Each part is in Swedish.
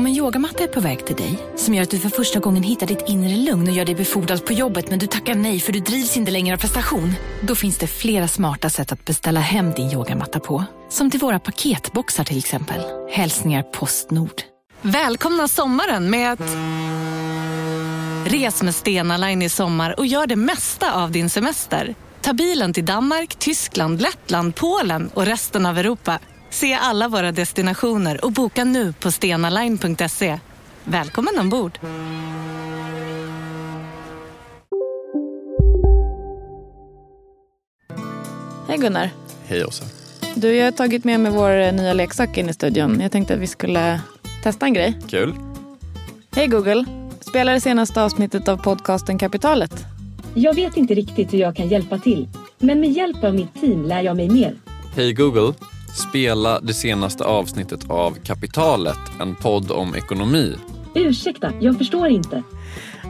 Om en yogamatta är på väg till dig, som gör att du för första gången hittar ditt inre lugn och gör dig befordrad på jobbet men du tackar nej för du drivs inte längre av prestation. Då finns det flera smarta sätt att beställa hem din yogamatta på. Som till våra paketboxar till exempel. Hälsningar Postnord. Välkomna sommaren med att... Res med Stena Line i sommar och gör det mesta av din semester. Ta bilen till Danmark, Tyskland, Lettland, Polen och resten av Europa. Se alla våra destinationer och boka nu på stenaline.se. Välkommen ombord! Hej Gunnar. Hej Åsa. Du, jag har tagit med mig vår eh, nya leksak in i studion. Jag tänkte att vi skulle testa en grej. Kul. Hej Google. Spela det senaste avsnittet av podcasten Kapitalet. Jag vet inte riktigt hur jag kan hjälpa till, men med hjälp av mitt team lär jag mig mer. Hej Google. Spela det senaste avsnittet av Kapitalet, en podd om ekonomi. Ursäkta, jag förstår inte.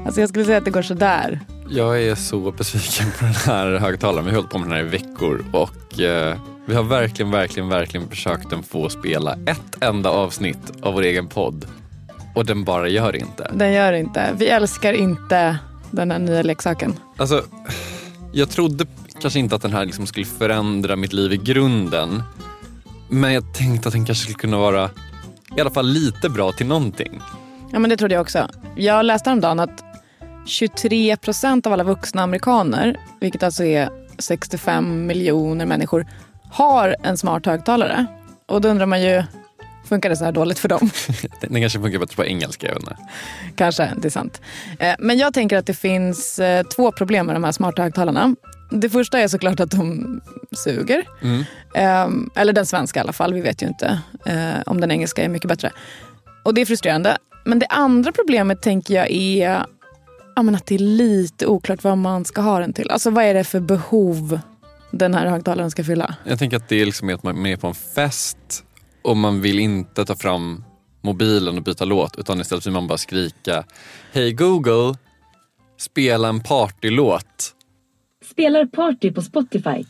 Alltså jag skulle säga att det går sådär. Jag är så besviken på den här högtalaren. Vi har hållit på med den här i veckor och eh, vi har verkligen, verkligen, verkligen försökt att få spela ett enda avsnitt av vår egen podd. Och den bara gör inte. Den gör inte. Vi älskar inte den här nya leksaken. Alltså, jag trodde kanske inte att den här liksom skulle förändra mitt liv i grunden. Men jag tänkte att den kanske skulle kunna vara i alla fall lite bra till någonting. Ja men det trodde jag också. Jag läste häromdagen att 23 procent av alla vuxna amerikaner, vilket alltså är 65 miljoner människor, har en smart högtalare. Och då undrar man ju, funkar det så här dåligt för dem? Den kanske funkar bättre på engelska. Jag inte. Kanske, det är sant. Eh, Men jag tänker att det finns eh, två problem med de här smarta högtalarna. Det första är såklart att de suger. Mm. Eh, Eller den svenska i alla fall, vi vet ju inte eh, om den engelska är mycket bättre. Och det är frustrerande. Men det andra problemet tänker jag är ja, men att det är lite oklart vad man ska ha den till. Alltså vad är det för behov den här högtalaren ska fylla? Jag tänker att det är liksom att man är på en fest och man vill inte ta fram mobilen och byta låt utan istället vill man bara skrika Hej Google, spela en partylåt. Spelar party på Spotify.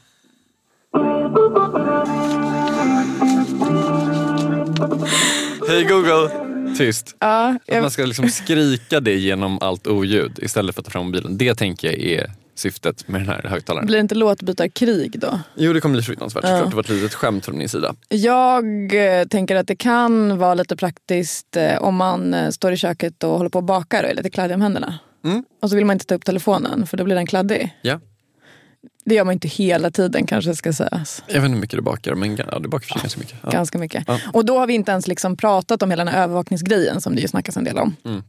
Hej Google, tyst. Ja, Att jag, man ska liksom skrika det genom allt oljud istället för att ta fram mobilen. Det tänker jag är syftet med den här högtalaren. blir det inte låtbytarkrig då? Jo det kommer bli fruktansvärt såklart. Det var ett litet skämt från min sida. Jag eh, tänker att det kan vara lite praktiskt eh, om man eh, står i köket och håller på och bakar och är lite kladdig om händerna. Mm. Och så vill man inte ta upp telefonen för då blir den kladdig. Ja. Det gör man inte hela tiden kanske ska sägas. Jag vet inte hur mycket du bakar men ja, du bakar sig ganska mycket. Ja. Ganska mycket. Ja. Och då har vi inte ens liksom pratat om hela den här övervakningsgrejen som det ju snackas en del om. Mm.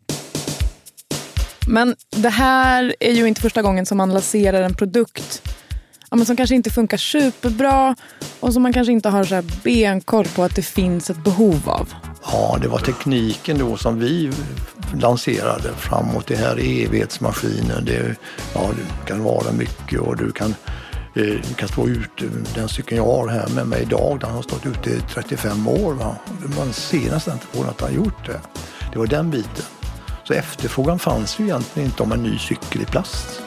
Men det här är ju inte första gången som man lanserar en produkt ja, men som kanske inte funkar superbra och som man kanske inte har så här benkoll på att det finns ett behov av. Ja, det var tekniken då som vi lanserade framåt. Det här är evighetsmaskinen. Det, ja, det kan vara mycket och du kan, eh, du kan stå ute. Eh, den cykeln jag har här med mig idag, den har stått ute i 35 år. Va? Man ser nästan inte på den att den har gjort det. Det var den biten. Så efterfrågan fanns ju egentligen inte om en ny cykel i plast.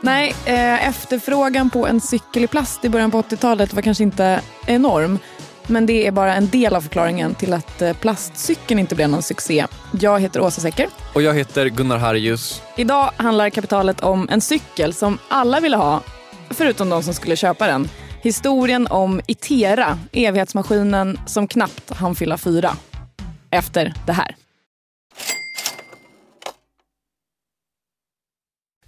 Nej, eh, efterfrågan på en cykel i plast i början på 80-talet var kanske inte enorm. Men det är bara en del av förklaringen till att eh, plastcykeln inte blev någon succé. Jag heter Åsa Secker. Och jag heter Gunnar Harjus. Idag handlar kapitalet om en cykel som alla ville ha, förutom de som skulle köpa den. Historien om Itera, evighetsmaskinen som knappt hann fylla fyra. Efter det här.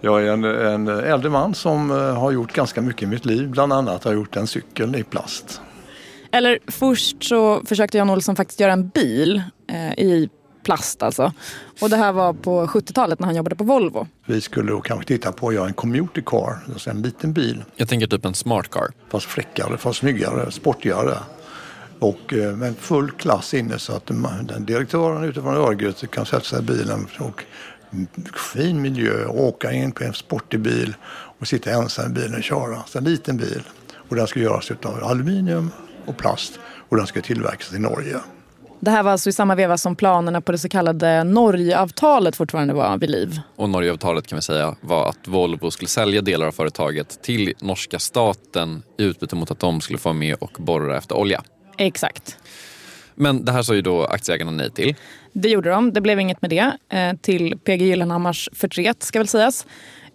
Jag är en, en äldre man som eh, har gjort ganska mycket i mitt liv. Bland annat har jag gjort en cykel i plast. Eller först så försökte Jan Olsson faktiskt göra en bil eh, i plast alltså. Och det här var på 70-talet när han jobbade på Volvo. Vi skulle då kanske titta på att göra en commuter car, alltså en liten bil. Jag tänker typ en smart car. Fast fräckare, fast snyggare, sportigare. Och eh, med full klass inne så att den direktören utifrån Örgryte kan sätta sig i bilen och fin miljö och åka in på en sportig bil och sitta ensam i bilen och köra. Så en liten bil. Och den ska göras av aluminium och plast och den ska tillverkas i Norge. Det här var alltså i samma veva som planerna på det så kallade Norgeavtalet fortfarande var vid liv. Och Norgeavtalet kan vi säga var att Volvo skulle sälja delar av företaget till norska staten i utbyte mot att de skulle få vara med och borra efter olja. Exakt. Men det här sa ju då aktieägarna nej till. Det gjorde de. Det blev inget med det. Eh, till PG Gyllenhammars förtret ska väl sägas.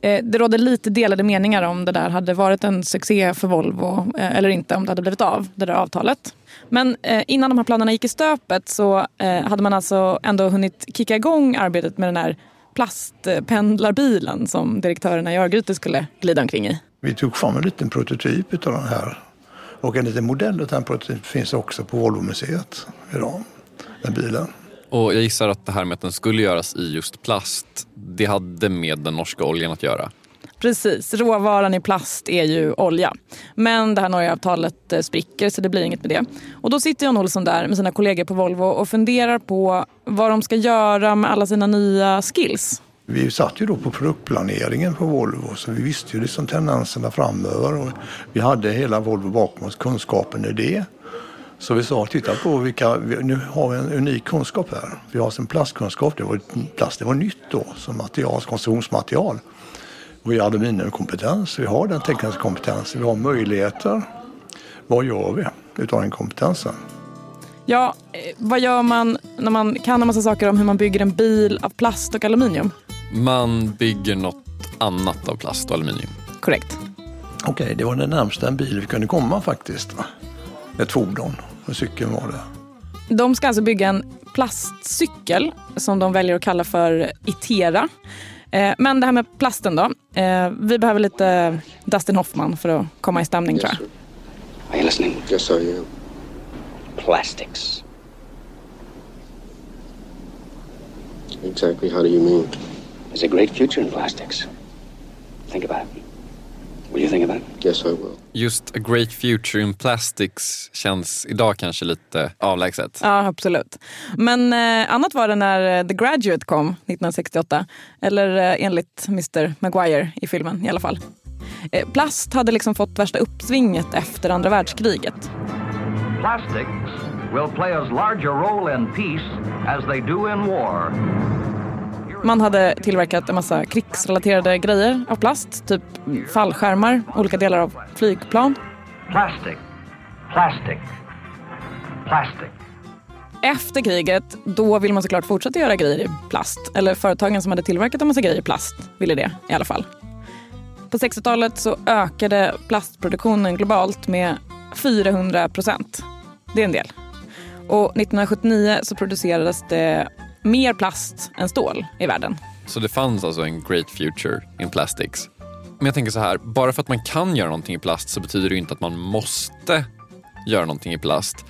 Eh, det rådde lite delade meningar om det där hade varit en succé för Volvo eh, eller inte, om det hade blivit av, det där avtalet. Men innan de här planerna gick i stöpet så hade man alltså ändå hunnit kicka igång arbetet med den här plastpendlarbilen som direktörerna i Örgryte skulle glida omkring i. Vi tog fram en liten prototyp av den här och en liten modell av den prototypen finns också på Volvomuseet idag, den bilen. Och jag gissar att det här med att den skulle göras i just plast, det hade med den norska oljan att göra. Precis, råvaran i plast är ju olja. Men det här Norgeavtalet eh, spricker så det blir inget med det. Och då sitter Jan Olsson där med sina kollegor på Volvo och funderar på vad de ska göra med alla sina nya skills. Vi satt ju då på produktplaneringen på Volvo så vi visste ju liksom tendenserna framöver. Och vi hade hela Volvo bakom oss, kunskapen i det. Så vi sa, titta på vilka, nu har vi en unik kunskap här. Vi har en plastkunskap, det var, plast det var nytt då som material, konstruktionsmaterial. Vi har aluminiumkompetens, vi har den tekniska kompetensen, vi har möjligheter. Vad gör vi utav den kompetensen? Ja, eh, vad gör man när man kan en massa saker om hur man bygger en bil av plast och aluminium? Man bygger något annat av plast och aluminium. Korrekt. Okej, okay, det var det närmsta en bil vi kunde komma faktiskt. Ett fordon. En cykel var det. De ska alltså bygga en plastcykel som de väljer att kalla för Itera. Eh, men det här med plasten då. Eh, vi behöver lite Dustin Hoffman för att komma i stämning yes, tror jag. Are you listening? Yes, I am. Plastics. Exactly how do you mean? There's a great future in plastics. Think about it. Will you think about it? Yes, I will. Just a great future in plastics känns idag kanske lite avlägset. Ja, absolut. Men eh, annat var det när eh, The Graduate kom 1968. Eller eh, enligt Mr Maguire i filmen i alla fall. Eh, plast hade liksom fått värsta uppsvinget efter andra världskriget. Plastics will play as large a role in peace as they do in war. Man hade tillverkat en massa krigsrelaterade grejer av plast. Typ fallskärmar, olika delar av flygplan. Plastic, plastic, plastic. Efter kriget, då vill man såklart fortsätta göra grejer i plast. Eller företagen som hade tillverkat en massa grejer i plast ville det i alla fall. På 60-talet så ökade plastproduktionen globalt med 400 procent. Det är en del. Och 1979 så producerades det mer plast än stål i världen. Så det fanns alltså en great future in plastics. Men jag tänker så här, bara för att man kan göra någonting i plast så betyder det inte att man måste göra någonting i plast.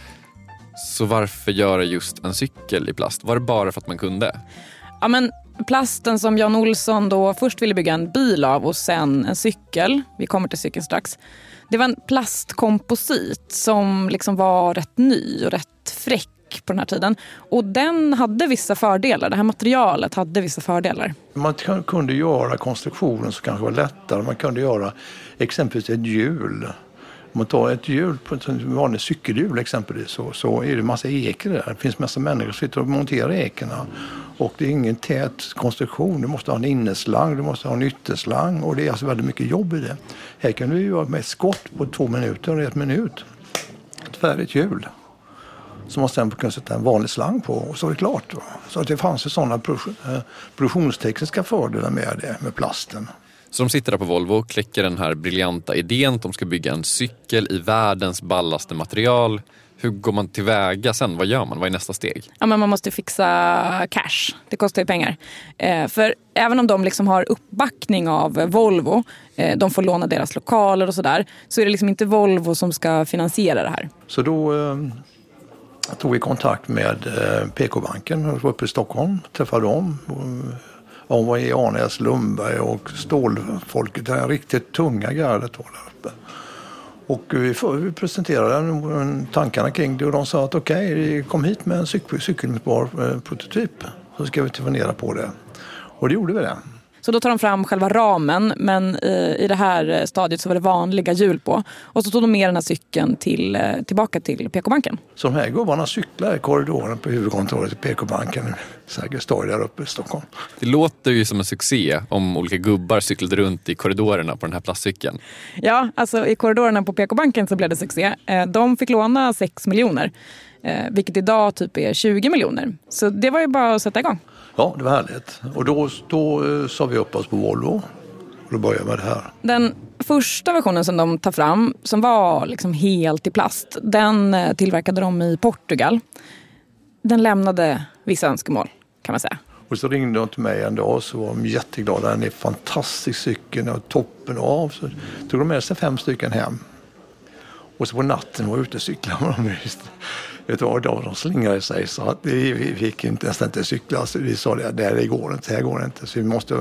Så varför göra just en cykel i plast? Var det bara för att man kunde? Ja, men plasten som Jan Olsson då först ville bygga en bil av och sen en cykel, vi kommer till cykeln strax. Det var en plastkomposit som liksom var rätt ny och rätt fräck på den här tiden. Och den hade vissa fördelar. Det här materialet hade vissa fördelar. Man kunde göra konstruktionen som kanske var lättare. Man kunde göra exempelvis ett hjul. Om man tar ett hjul ett vanligt cykelhjul exempelvis så, så är det massa ekor där. Det finns massa människor som sitter och monterar ekorna. Och det är ingen tät konstruktion. Du måste ha en innerslang, du måste ha en ytterslang och det är alltså väldigt mycket jobb i det. Här kan du göra med ett skott på två minuter, ett minut. Ett färdigt hjul som man sen kunde sätta en vanlig slang på och så var det klart. Så det fanns ju sådana eh, produktionstekniska fördelar med det, med plasten. Så de sitter där på Volvo och kläcker den här briljanta idén att de ska bygga en cykel i världens ballaste material. Hur går man tillväga sen? Vad gör man? Vad är nästa steg? Ja, men man måste fixa cash. Det kostar ju pengar. Eh, för även om de liksom har uppbackning av Volvo, eh, de får låna deras lokaler och sådär, så är det liksom inte Volvo som ska finansiera det här. Så då eh, tog vi kontakt med eh, PK-banken var uppe i Stockholm, träffade dem. De var i Arnäs, Lundberg och stålfolket, det riktigt tunga gardet var där uppe. Och vi, presenterade tankarna kring det och de sa att okej, okay, kom hit med en cykel, eh, prototyp så ska vi fundera på det. Och det gjorde vi det. Så då tar de fram själva ramen, men i, i det här stadiet så var det vanliga hjul på. Och så tog de med den här cykeln till, eh, tillbaka till PK-banken. Så de här gubbarna cyklar i korridoren på huvudkontoret till PK-banken Sergels torg där uppe i Stockholm. Det låter ju som en succé om olika gubbar cyklade runt i korridorerna på den här plastcykeln. Ja, alltså i korridorerna på PK-banken så blev det succé. Eh, de fick låna 6 miljoner, eh, vilket idag typ är 20 miljoner. Så det var ju bara att sätta igång. Ja, det var härligt. Och då, då eh, sa vi upp oss på Volvo. Och då började med det här. Den första versionen som de tar fram, som var liksom helt i plast, den eh, tillverkade de i Portugal. Den lämnade vissa önskemål, kan man säga. Och så ringde de till mig en dag så var de jätteglada. Den är fantastisk cykeln och toppen av. Så tog de med sig fem stycken hem. Och så på natten var ute och cyklade de. Vet du vad, de slingrade sig så att vi, vi fick inte, nästan inte cykla. Så vi sa det, det går inte, här går det inte. Så vi måste,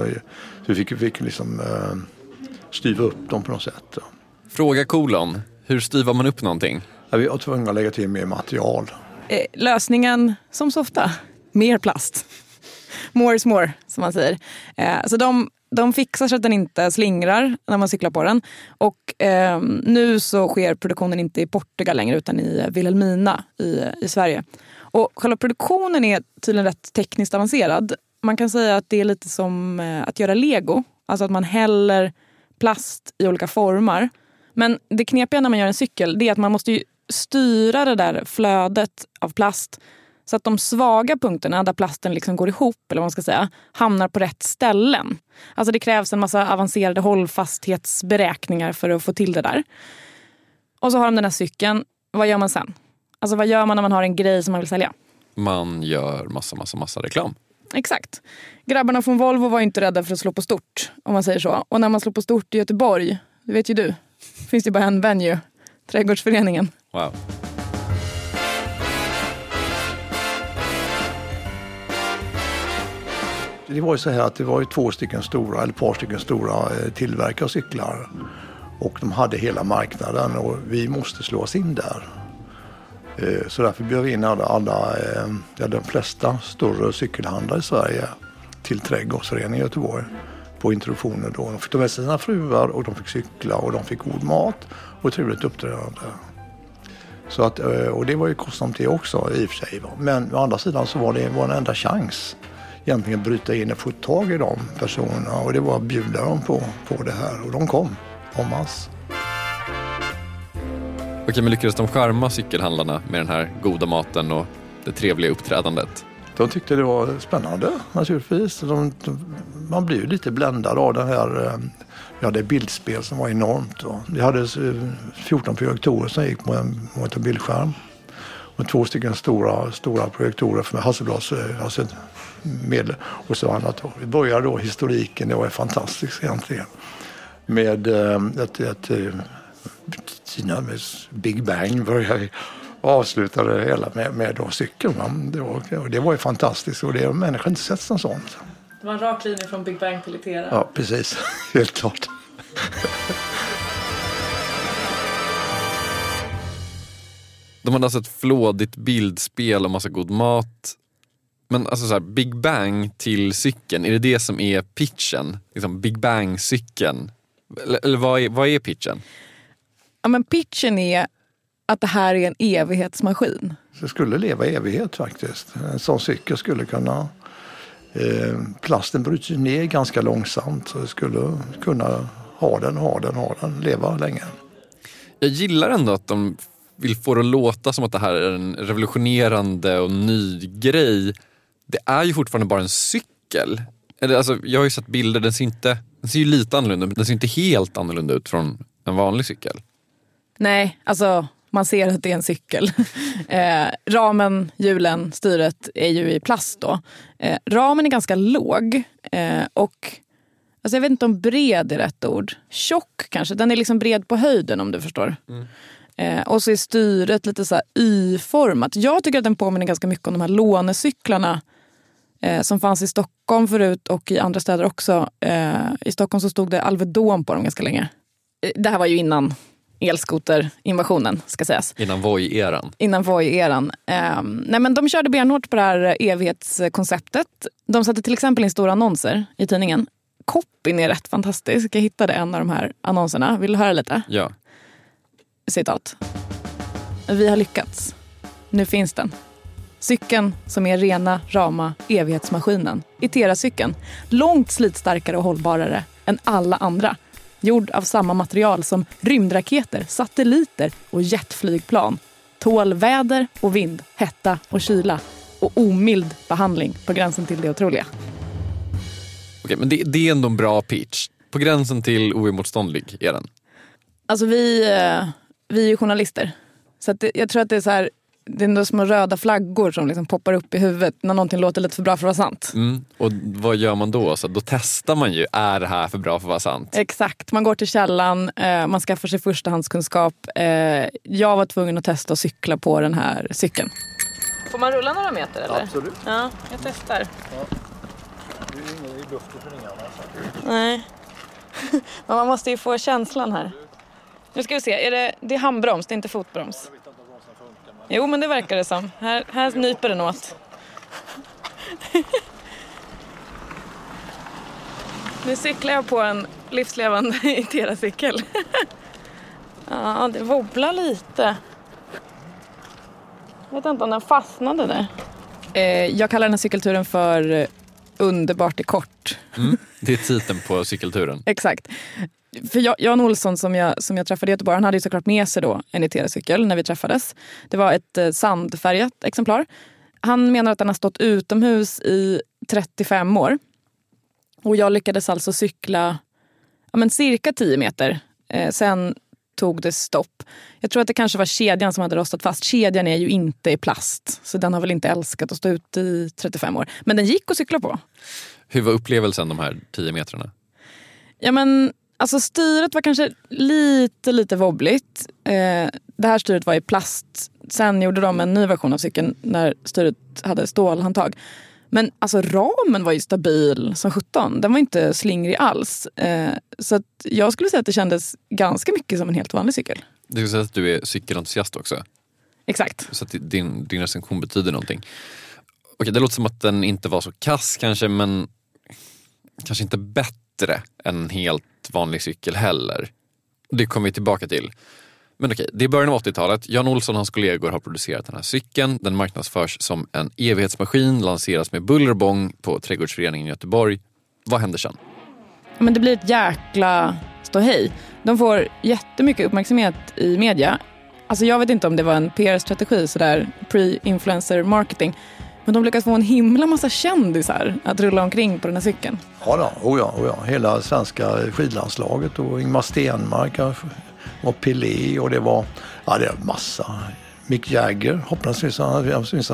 så vi fick, fick liksom uh, styva upp dem på något sätt. Fråga kolon, hur styvar man upp någonting? Ja, vi var tvungna att lägga till mer material. Eh, lösningen, som så ofta, mer plast. More is more, som man säger. Eh, så de de fixar så att den inte slingrar när man cyklar på den. Och eh, nu så sker produktionen inte i Portugal längre utan i eh, Vilhelmina i, i Sverige. Och själva produktionen är tydligen rätt tekniskt avancerad. Man kan säga att det är lite som eh, att göra lego. Alltså att man häller plast i olika formar. Men det knepiga när man gör en cykel det är att man måste styra det där flödet av plast så att de svaga punkterna där plasten liksom går ihop eller vad man ska säga, hamnar på rätt ställen. Alltså det krävs en massa avancerade hållfasthetsberäkningar för att få till det där. Och så har de den här cykeln. Vad gör man sen? Alltså vad gör man när man har en grej som man vill sälja? Man gör massa, massa, massa reklam. Exakt. Grabbarna från Volvo var inte rädda för att slå på stort, om man säger så. Och när man slår på stort i Göteborg, det vet ju du, finns det bara en venue, Trädgårdsföreningen. Wow. Det var ju så här att det var ju två stycken stora, eller ett par stycken stora eh, tillverkare av cyklar. Och de hade hela marknaden och vi måste slå oss in där. Eh, så därför bjöd vi in alla, alla eh, ja, de flesta större cykelhandlare i Sverige till Trädgårdsföreningen i Göteborg på introduktioner då. De fick ta med sig sina fruar och de fick cykla och de fick god mat och trevligt uppträdande. Så att, och det var ju kostsamt det också i och för sig. Men å andra sidan så var det vår enda chans egentligen bryta in och få tag i de personerna och det var att bjuda dem på, på det här och de kom en masse. Okej, men lyckades de skärma cykelhandlarna med den här goda maten och det trevliga uppträdandet? De tyckte det var spännande naturligtvis. De, de, man blir ju lite bländad av det här eh, vi hade bildspel som var enormt. Vi hade 14 projektorer som gick på en, mot en bildskärm. och två stycken stora, stora projektorer för Hasselblads eh, alltså medel och så annat. Vi började då historiken, det var fantastiskt egentligen. Med eh, ett, ett, ett Kina med Big Bang började avslutade det hela med, med då cykeln. Det var, det var ju fantastiskt och det har människan inte sett något sånt. Det var en rak linje från Big Bang till Itera. Ja, precis. Helt klart. De hade alltså ett flådigt bildspel och massa god mat. Men alltså så här, Big Bang till cykeln, är det det som är pitchen? Liksom Big Bang-cykeln? Eller, eller vad, är, vad är pitchen? Ja, men pitchen är att det här är en evighetsmaskin. Det skulle leva i evighet faktiskt. En sån cykel skulle kunna... Eh, plasten bryts ner ganska långsamt så det skulle kunna ha den, ha den, ha den, leva länge. Jag gillar ändå att de vill få det att låta som att det här är en revolutionerande och ny grej. Det är ju fortfarande bara en cykel. Eller, alltså, jag har ju sett bilder, den ser, inte, den ser ju lite annorlunda ut, den ser inte helt annorlunda ut från en vanlig cykel. Nej, alltså man ser att det är en cykel. Eh, ramen, hjulen, styret är ju i plast då. Eh, ramen är ganska låg eh, och alltså jag vet inte om bred är rätt ord. Tjock kanske, den är liksom bred på höjden om du förstår. Mm. Eh, och så är styret lite så här Y-format. Jag tycker att den påminner ganska mycket om de här lånecyklarna eh, som fanns i Stockholm förut och i andra städer också. Eh, I Stockholm så stod det Alvedon på dem ganska länge. Eh, det här var ju innan elskoterinvasionen ska sägas. Innan Voi-eran. Innan Voi-eran. Um, nej men de körde benhårt på det här evighetskonceptet. De satte till exempel in stora annonser i tidningen. Copyn är rätt fantastisk. Jag hittade en av de här annonserna. Vill du höra lite? Ja. Citat. Vi har lyckats. Nu finns den. Cykeln som är rena, rama evighetsmaskinen. Itera-cykeln. Långt slitstarkare och hållbarare än alla andra gjord av samma material som rymdraketer, satelliter och jetflygplan. Tål väder och vind, hetta och kyla och omild behandling på gränsen till det otroliga. Okej, men det, det är ändå en bra pitch. På gränsen till oemotståndlig är den. Alltså vi, eh, vi är ju journalister. Så det, jag tror att det är så här, det är ändå små röda flaggor som liksom poppar upp i huvudet när någonting låter lite för bra för att vara sant. Mm. Och vad gör man då? Så då testar man ju, är det här för bra för att vara sant? Exakt, man går till källan, eh, man skaffar sig förstahandskunskap. Eh, jag var tvungen att testa att cykla på den här cykeln. Får man rulla några meter eller? Absolut. Ja, jag testar. Ja. Det är inget i luften för ringarna. Nej. Men man måste ju få känslan här. Nu ska vi se, är det, det är handbroms, det är inte fotbroms? Jo, men det verkar det som. Här, här nyper den åt. nu cyklar jag på en livslevande Itera-cykel. ja, det wobblar lite. Jag vet inte om den fastnade där. Eh, jag kallar den här cykelturen för eh, Underbart i kort. Mm, det är titeln på cykelturen. Exakt. För Jan Olsson som jag, som jag träffade i Göteborg, han hade ju såklart med sig då en Itera-cykel när vi träffades. Det var ett eh, sandfärgat exemplar. Han menar att den har stått utomhus i 35 år. Och jag lyckades alltså cykla ja, men cirka 10 meter. Eh, sen tog det stopp. Jag tror att det kanske var kedjan som hade rostat fast. Kedjan är ju inte i plast, så den har väl inte älskat att stå ute i 35 år. Men den gick att cykla på. Hur var upplevelsen de här 10 metrarna? Ja, men Alltså styret var kanske lite, lite wobbligt. Eh, det här styret var i plast. Sen gjorde de en ny version av cykeln när styret hade stålhandtag. Men alltså ramen var ju stabil som 17. Den var inte slingrig alls. Eh, så jag skulle säga att det kändes ganska mycket som en helt vanlig cykel. Det vill säga att du är cykelentusiast också? Exakt. Så att din, din recension betyder någonting. Okej, det låter som att den inte var så kass kanske, men kanske inte bättre än en helt vanlig cykel heller. Det kommer vi tillbaka till. Men okej, det är början av 80-talet. Jan Olsson och hans kollegor har producerat den här cykeln. Den marknadsförs som en evighetsmaskin, lanseras med buller och bång på Trädgårdsföreningen i Göteborg. Vad händer sen? Men det blir ett jäkla ståhej. De får jättemycket uppmärksamhet i media. Alltså jag vet inte om det var en PR-strategi, sådär pre-influencer marketing. Men de lyckas få en himla massa kändisar att rulla omkring på den här cykeln. Ja, då, oh ja, oh ja. hela svenska skidlandslaget och Ingmar Stenmark och Pelé och det var, ja, det var massa Mick Jagger, hoppas han,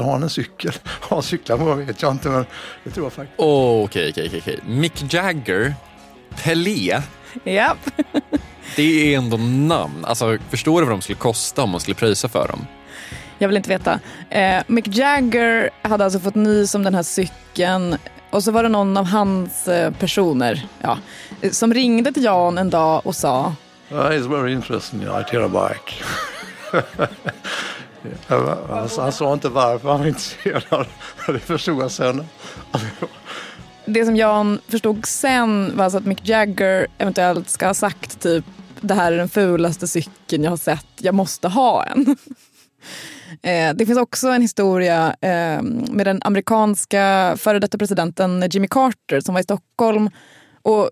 har han en cykel. Har han cyklar på vet jag inte men det tror jag faktiskt. Okej, okej, okej. Mick Jagger, Pelé. Japp. Det är ändå namn. Alltså, förstår du vad de skulle kosta om man skulle pröjsa för dem? Jag vill inte veta. Eh, Mick Jagger hade alltså fått nys om den här cykeln och så var det någon av hans eh, personer ja, som ringde till Jan en dag och sa Yeah, it's very interesting, I tear a bike. alltså, han sa inte varför han var intresserad. Det förstod jag sen. Det som Jan förstod sen var alltså att Mick Jagger eventuellt ska ha sagt typ det här är den fulaste cykeln jag har sett, jag måste ha en. Eh, det finns också en historia eh, med den amerikanska före detta presidenten Jimmy Carter som var i Stockholm och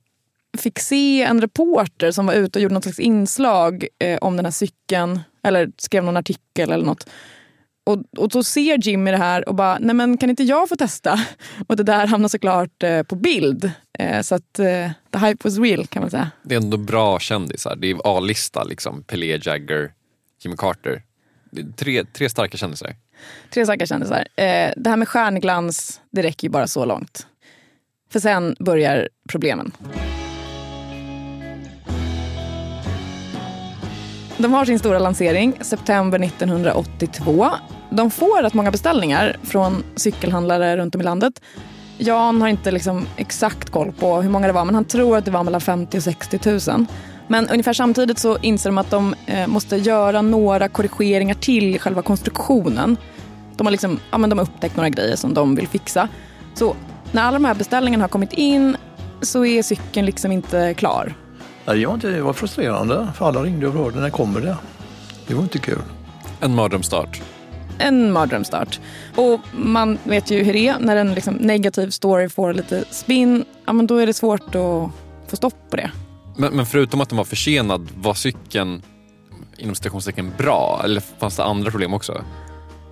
fick se en reporter som var ute och gjorde något slags inslag eh, om den här cykeln eller skrev någon artikel eller något. Och, och så ser Jimmy det här och bara, nej men kan inte jag få testa? Och det där hamnar såklart eh, på bild. Eh, så att eh, the hype was real kan man säga. Det är ändå bra kändisar. Det är A-lista liksom. Pelé, Jagger, Jimmy Carter. Tre, tre starka kändisar. Tre starka kändisar. Eh, det här med stjärnglans, det räcker ju bara så långt. För sen börjar problemen. De har sin stora lansering september 1982. De får rätt många beställningar från cykelhandlare runt om i landet. Jan har inte liksom exakt koll på hur många det var men han tror att det var mellan 50 och 60 000. Men ungefär samtidigt så inser de att de eh, måste göra några korrigeringar till själva konstruktionen. De har, liksom, ja, men de har upptäckt några grejer som de vill fixa. Så när alla de här beställningarna har kommit in så är cykeln liksom inte klar. Det var, inte, det var frustrerande för alla ringde och frågade när kommer det? Det var inte kul. En mardrömsstart. En mardrömsstart. Och man vet ju hur det är när en liksom negativ story får lite spin. Ja, men då är det svårt att få stopp på det. Men, men förutom att den var försenad, var cykeln inom citationstecken bra? Eller fanns det andra problem också?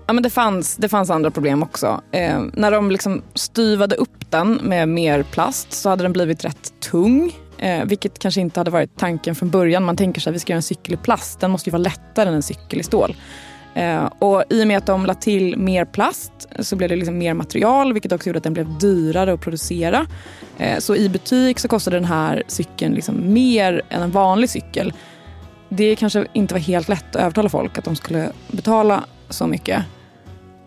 Ja, men det, fanns, det fanns andra problem också. Eh, när de liksom styvade upp den med mer plast så hade den blivit rätt tung. Eh, vilket kanske inte hade varit tanken från början. Man tänker sig att vi ska göra en cykel i plast. Den måste ju vara lättare än en cykel i stål. Eh, och I och med att de lade till mer plast så blev det liksom mer material vilket också gjorde att den blev dyrare att producera. Eh, så i butik så kostade den här cykeln liksom mer än en vanlig cykel. Det kanske inte var helt lätt att övertala folk att de skulle betala så mycket.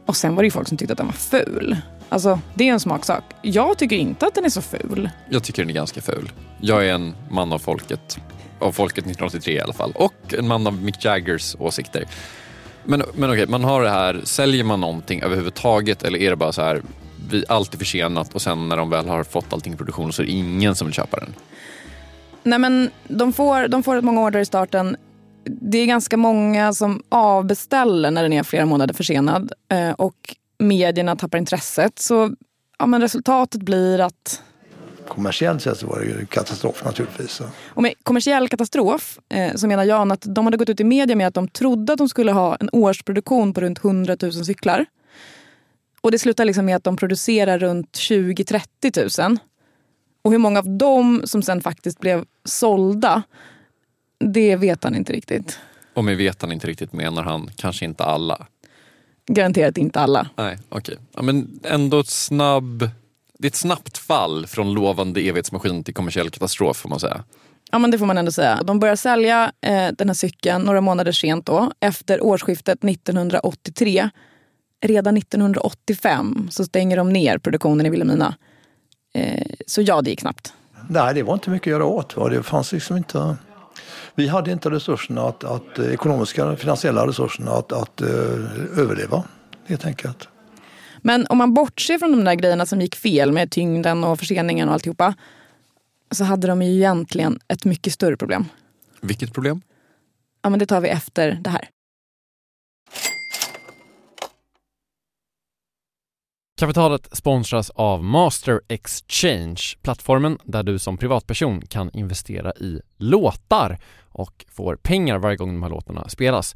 Och sen var det ju folk som tyckte att den var ful. Alltså, det är en smaksak. Jag tycker inte att den är så ful. Jag tycker den är ganska ful. Jag är en man av folket. Av folket 1983 i alla fall. Och en man av Mick Jaggers åsikter. Men, men okej, man har det här. Säljer man någonting överhuvudtaget eller är det bara så här, vi allt är försenat och sen när de väl har fått allting i produktion så är det ingen som vill köpa den? Nej men de får, de får många order i starten. Det är ganska många som avbeställer när den är flera månader försenad. Eh, och medierna tappar intresset. Så ja, men resultatet blir att kommersiellt sett så var det ju katastrof naturligtvis. Och med kommersiell katastrof eh, så menar Jan att de hade gått ut i media med att de trodde att de skulle ha en årsproduktion på runt 100 000 cyklar. Och det slutar liksom med att de producerar runt 20-30 000. Och hur många av dem som sen faktiskt blev sålda, det vet han inte riktigt. Och med vet han inte riktigt menar han kanske inte alla? Garanterat inte alla. Nej, okej. Okay. Ja, men ändå ett snabb det är ett snabbt fall från lovande evighetsmaskin till kommersiell katastrof får man säga. Ja men det får man ändå säga. De börjar sälja eh, den här cykeln några månader sent då, efter årsskiftet 1983. Redan 1985 så stänger de ner produktionen i Vilhelmina. Eh, så ja, det gick snabbt. Nej, det var inte mycket att göra åt. Va? Det fanns liksom inte... Vi hade inte resurserna, att, att, eh, ekonomiska finansiella resurserna att, att uh, överleva helt enkelt. Men om man bortser från de där grejerna som gick fel med tyngden och förseningen och alltihopa. Så hade de ju egentligen ett mycket större problem. Vilket problem? Ja, men det tar vi efter det här. Kapitalet sponsras av Master Exchange, plattformen där du som privatperson kan investera i låtar och får pengar varje gång de här låtarna spelas.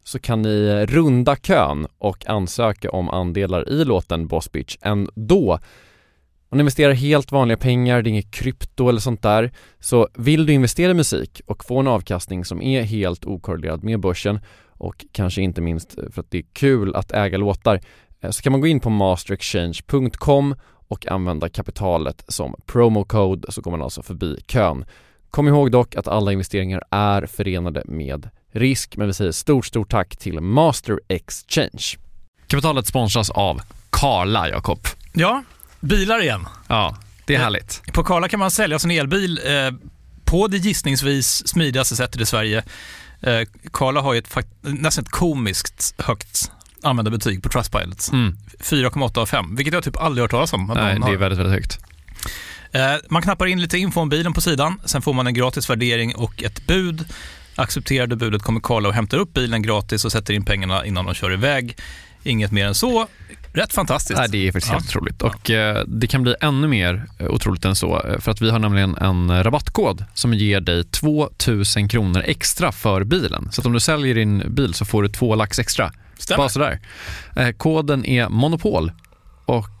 så kan ni runda kön och ansöka om andelar i låten Boss Bitch ändå. Om ni investerar helt vanliga pengar, det är inget krypto eller sånt där. Så vill du investera i musik och få en avkastning som är helt okorrelerad med börsen och kanske inte minst eh, för att det är kul att äga låtar eh, så kan man gå in på masterexchange.com och använda kapitalet som promocode så går man alltså förbi kön. Kom ihåg dock att alla investeringar är förenade med risk men vi säger stort, stort tack till Master Exchange. Kapitalet sponsras av Karla, Jakob. Ja, bilar igen. Ja, det är eh, härligt. På Karla kan man sälja sin elbil eh, på det gissningsvis smidigaste sättet i Sverige Eh, Karla har ju ett nästan ett komiskt högt användarbetyg på Trustpilot. Mm. 4,8 av 5, vilket jag typ aldrig hört talas om. Nej, det är väldigt, väldigt högt. Eh, man knappar in lite info om bilen på sidan, sen får man en gratis värdering och ett bud. Accepterar du budet kommer Karla och hämtar upp bilen gratis och sätter in pengarna innan de kör iväg. Inget mer än så. Rätt fantastiskt. Nej, det är faktiskt ja. helt otroligt. Och eh, det kan bli ännu mer eh, otroligt än så. Eh, för att vi har nämligen en rabattkod som ger dig 2000 kronor extra för bilen. Så att om du säljer din bil så får du två lax extra. Stämmer. Bara sådär. Koden är Monopol och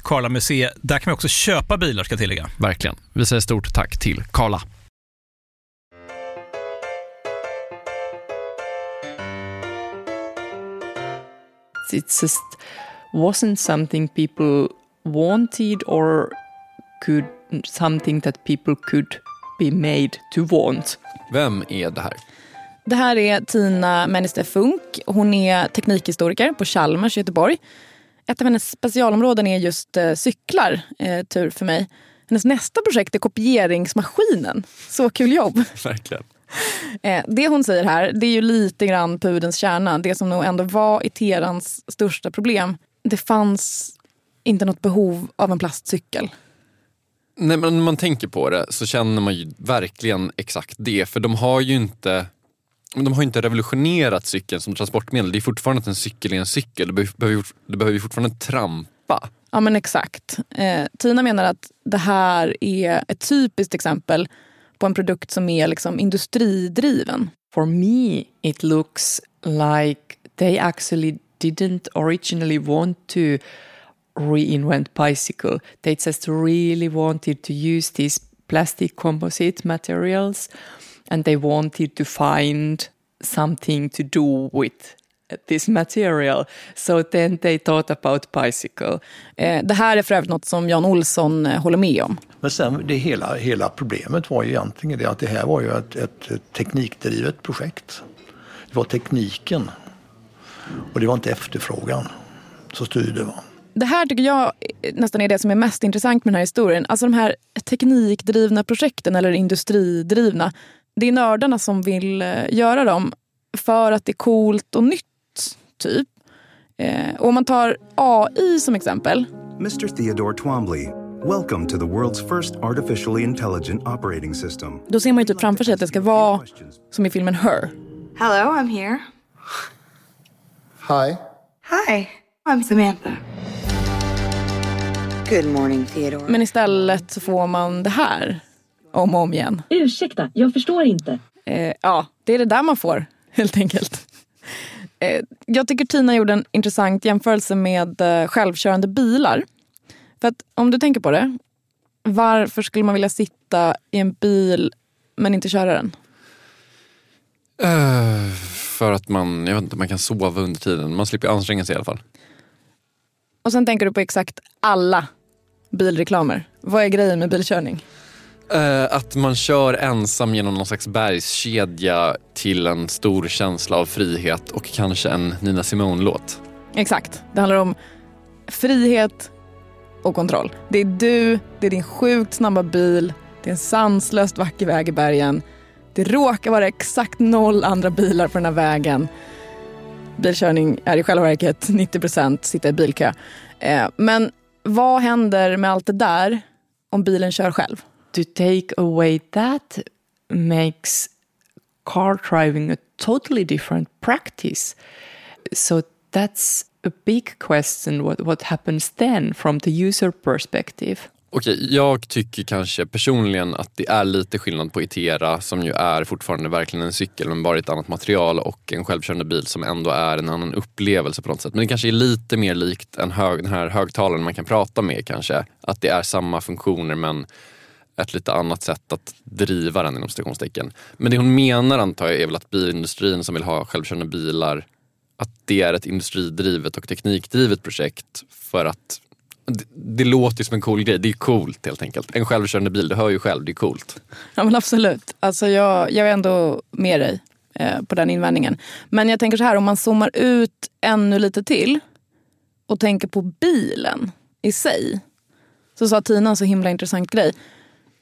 Karla Museet. Där kan man också köpa bilar ska jag tillägga. Verkligen. Vi säger stort tack till Karla. It's just wasn't something people wanted or could something that people could be made to want. Vem är det här? Det här är Tina Mennister Funk. Hon är teknikhistoriker på Chalmers i Göteborg. Ett av hennes specialområden är just eh, cyklar, eh, tur för mig. Hennes nästa projekt är kopieringsmaskinen. Så kul jobb! Verkligen. Eh, det hon säger här, det är ju lite grann pudens kärna. Det som nog ändå var Iterans största problem. Det fanns inte något behov av en plastcykel. Nej, men när man tänker på det så känner man ju verkligen exakt det. För de har ju inte de har inte revolutionerat cykeln som transportmedel. Det är fortfarande att en cykel är en cykel. Du behöver, du behöver ju fortfarande trampa. Ja men exakt. Eh, Tina menar att det här är ett typiskt exempel på en produkt som är liksom industridriven. For me it looks like they actually didn't originally want to reinvent bicycle. They just really wanted to use these plastic composite materials and they wanted to find something to do with this material. So then they thought about bicycle. Eh, det här är för övrigt något som Jan Olsson eh, håller med om. Men sen det hela, hela problemet var ju egentligen det att det här var ju ett, ett teknikdrivet projekt. Det var tekniken och det var inte efterfrågan som styrde. Va? Det här tycker jag nästan är det som är mest intressant med den här historien. Alltså de här teknikdrivna projekten eller industridrivna. Det är nördarna som vill eh, göra dem för att det är coolt och nytt, typ. Eh, och om man tar AI som exempel. Mr Theodore Twombly, welcome to the world's first artificially intelligent operating system. Då ser man ju typ framför sig att det ska vara som i filmen Her. Hello, I'm here. Hi. Hi, I'm Samantha. Good morning, Theodore. Men istället så får man det här om och om igen. Ursäkta, jag förstår inte. Eh, ja, det är det där man får helt enkelt. Eh, jag tycker Tina gjorde en intressant jämförelse med eh, självkörande bilar. För att om du tänker på det, varför skulle man vilja sitta i en bil men inte köra den? Eh, för att man, jag vet inte, man kan sova under tiden. Man slipper anstränga sig i alla fall. Och sen tänker du på exakt alla bilreklamer. Vad är grejen med bilkörning? Eh, att man kör ensam genom någon slags bergskedja till en stor känsla av frihet och kanske en Nina Simone-låt. Exakt. Det handlar om frihet och kontroll. Det är du, det är din sjukt snabba bil, det är en sanslöst vacker väg i bergen. Det råkar vara exakt noll andra bilar på den här vägen. Bilkörning är i själva verket 90 sitta i bilkö. Eh, men vad händer med allt det där om bilen kör själv? To take away that makes car driving a totally different practice. So that's a big question what, what happens then from the user perspective. Okej, jag tycker kanske personligen att det är lite skillnad på Itera som ju är fortfarande verkligen en cykel men bara i ett annat material och en självkörande bil som ändå är en annan upplevelse på något sätt. Men det kanske är lite mer likt en hög, den här högtalaren man kan prata med kanske. Att det är samma funktioner men ett lite annat sätt att driva den inom citationstecken. Men det hon menar antar jag är väl att bilindustrin som vill ha självkörande bilar att det är ett industridrivet och teknikdrivet projekt för att det, det låter ju som en cool grej. Det är coolt helt enkelt. En självkörande bil, du hör ju själv, det är coolt. Ja men absolut. Alltså jag, jag är ändå med dig eh, på den invändningen. Men jag tänker så här, om man zoomar ut ännu lite till och tänker på bilen i sig. Så sa Tina en så himla intressant grej.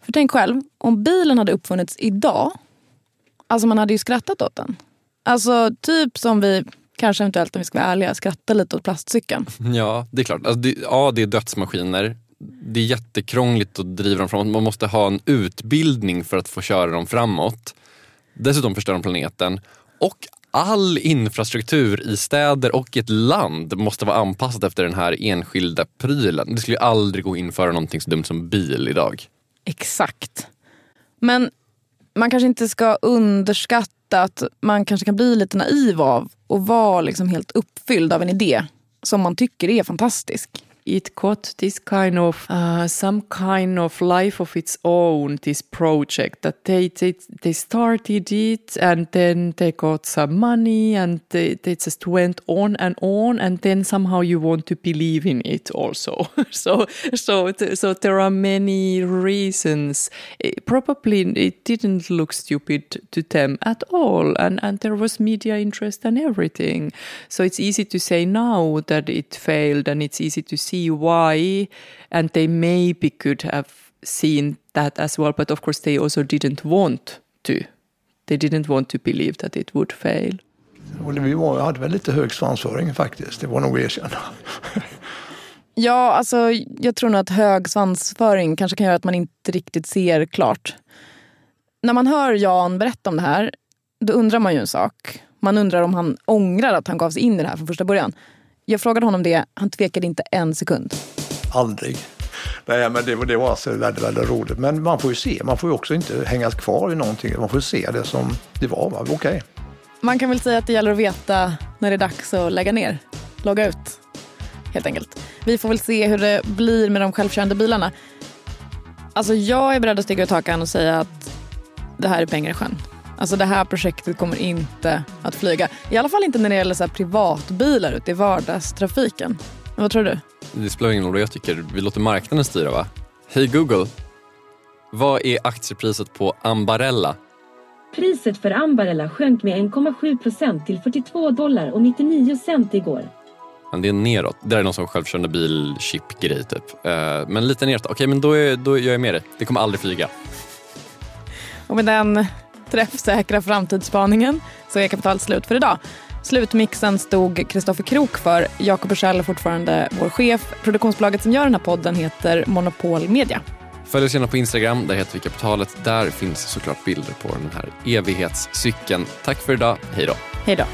För tänk själv, om bilen hade uppfunnits idag, alltså man hade ju skrattat åt den. Alltså typ som vi, kanske eventuellt om vi ska vara ärliga, skrattar lite åt plastcykeln. Ja, det är klart. Alltså det, ja, det är dödsmaskiner. Det är jättekrångligt att driva dem framåt. Man måste ha en utbildning för att få köra dem framåt. Dessutom förstör de planeten. Och all infrastruktur i städer och i ett land måste vara anpassad efter den här enskilda prylen. Det skulle ju aldrig gå att införa någonting så dumt som bil idag. Exakt. Men man kanske inte ska underskatta att man kanske kan bli lite naiv av och vara liksom helt uppfylld av en idé som man tycker är fantastisk. It got this kind of uh, some kind of life of its own. This project that they they, they started it and then they got some money and they, they just went on and on and then somehow you want to believe in it also. so so so there are many reasons. It, probably it didn't look stupid to them at all and and there was media interest and everything. So it's easy to say now that it failed and it's easy to see why and they maybe could have seen that as well but of course they also didn't want to they didn't want to believe that it would fail vi var, hade väl lite hög svansföring faktiskt, det var nog erkänna. Ja, alltså jag tror nog att hög svansföring kanske kan göra att man inte riktigt ser klart. När man hör Jan berätta om det här, då undrar man ju en sak. Man undrar om han ångrar att han gav sig in i det här från första början. Jag frågade honom det, han tvekade inte en sekund. Aldrig. Nej, men det, var- det var alltså väldigt, väldigt roligt. Men man får ju se, man får ju också inte hänga kvar i någonting. Man får se det som det var. va? Okej. Man kan väl säga att det gäller att veta när det är dags att lägga ner, logga ut. Helt enkelt. Vi får väl se hur det blir med de självkörande bilarna. Alltså jag är beredd att sticka ut hakan och säga att det här är pengar i sjön. Alltså det här projektet kommer inte att flyga. I alla fall inte när det gäller så här privatbilar ute i vardagstrafiken. Men vad tror du? Det spelar ingen roll vad jag tycker. Vi låter marknaden styra va? Hej Google. Vad är aktiepriset på Ambarella? Priset för Ambarella sjönk med 1,7 procent till 42 dollar och 99 cent igår. Men det är neråt. Det är någon sån självkörande bil-chip-grej typ. Eh, Men lite neråt. Okej, men då är, då är jag med dig. Det kommer aldrig flyga. Och med den träffsäkra framtidsspaningen så är kapitalet slut för idag. Slutmixen stod Kristoffer Krook för. Jakob Bursell är fortfarande vår chef. Produktionsbolaget som gör den här podden heter Monopol Media. Följ oss gärna på Instagram. Där heter vi Kapitalet. Där finns såklart bilder på den här evighetscykeln. Tack för idag. Hej då. Hej då.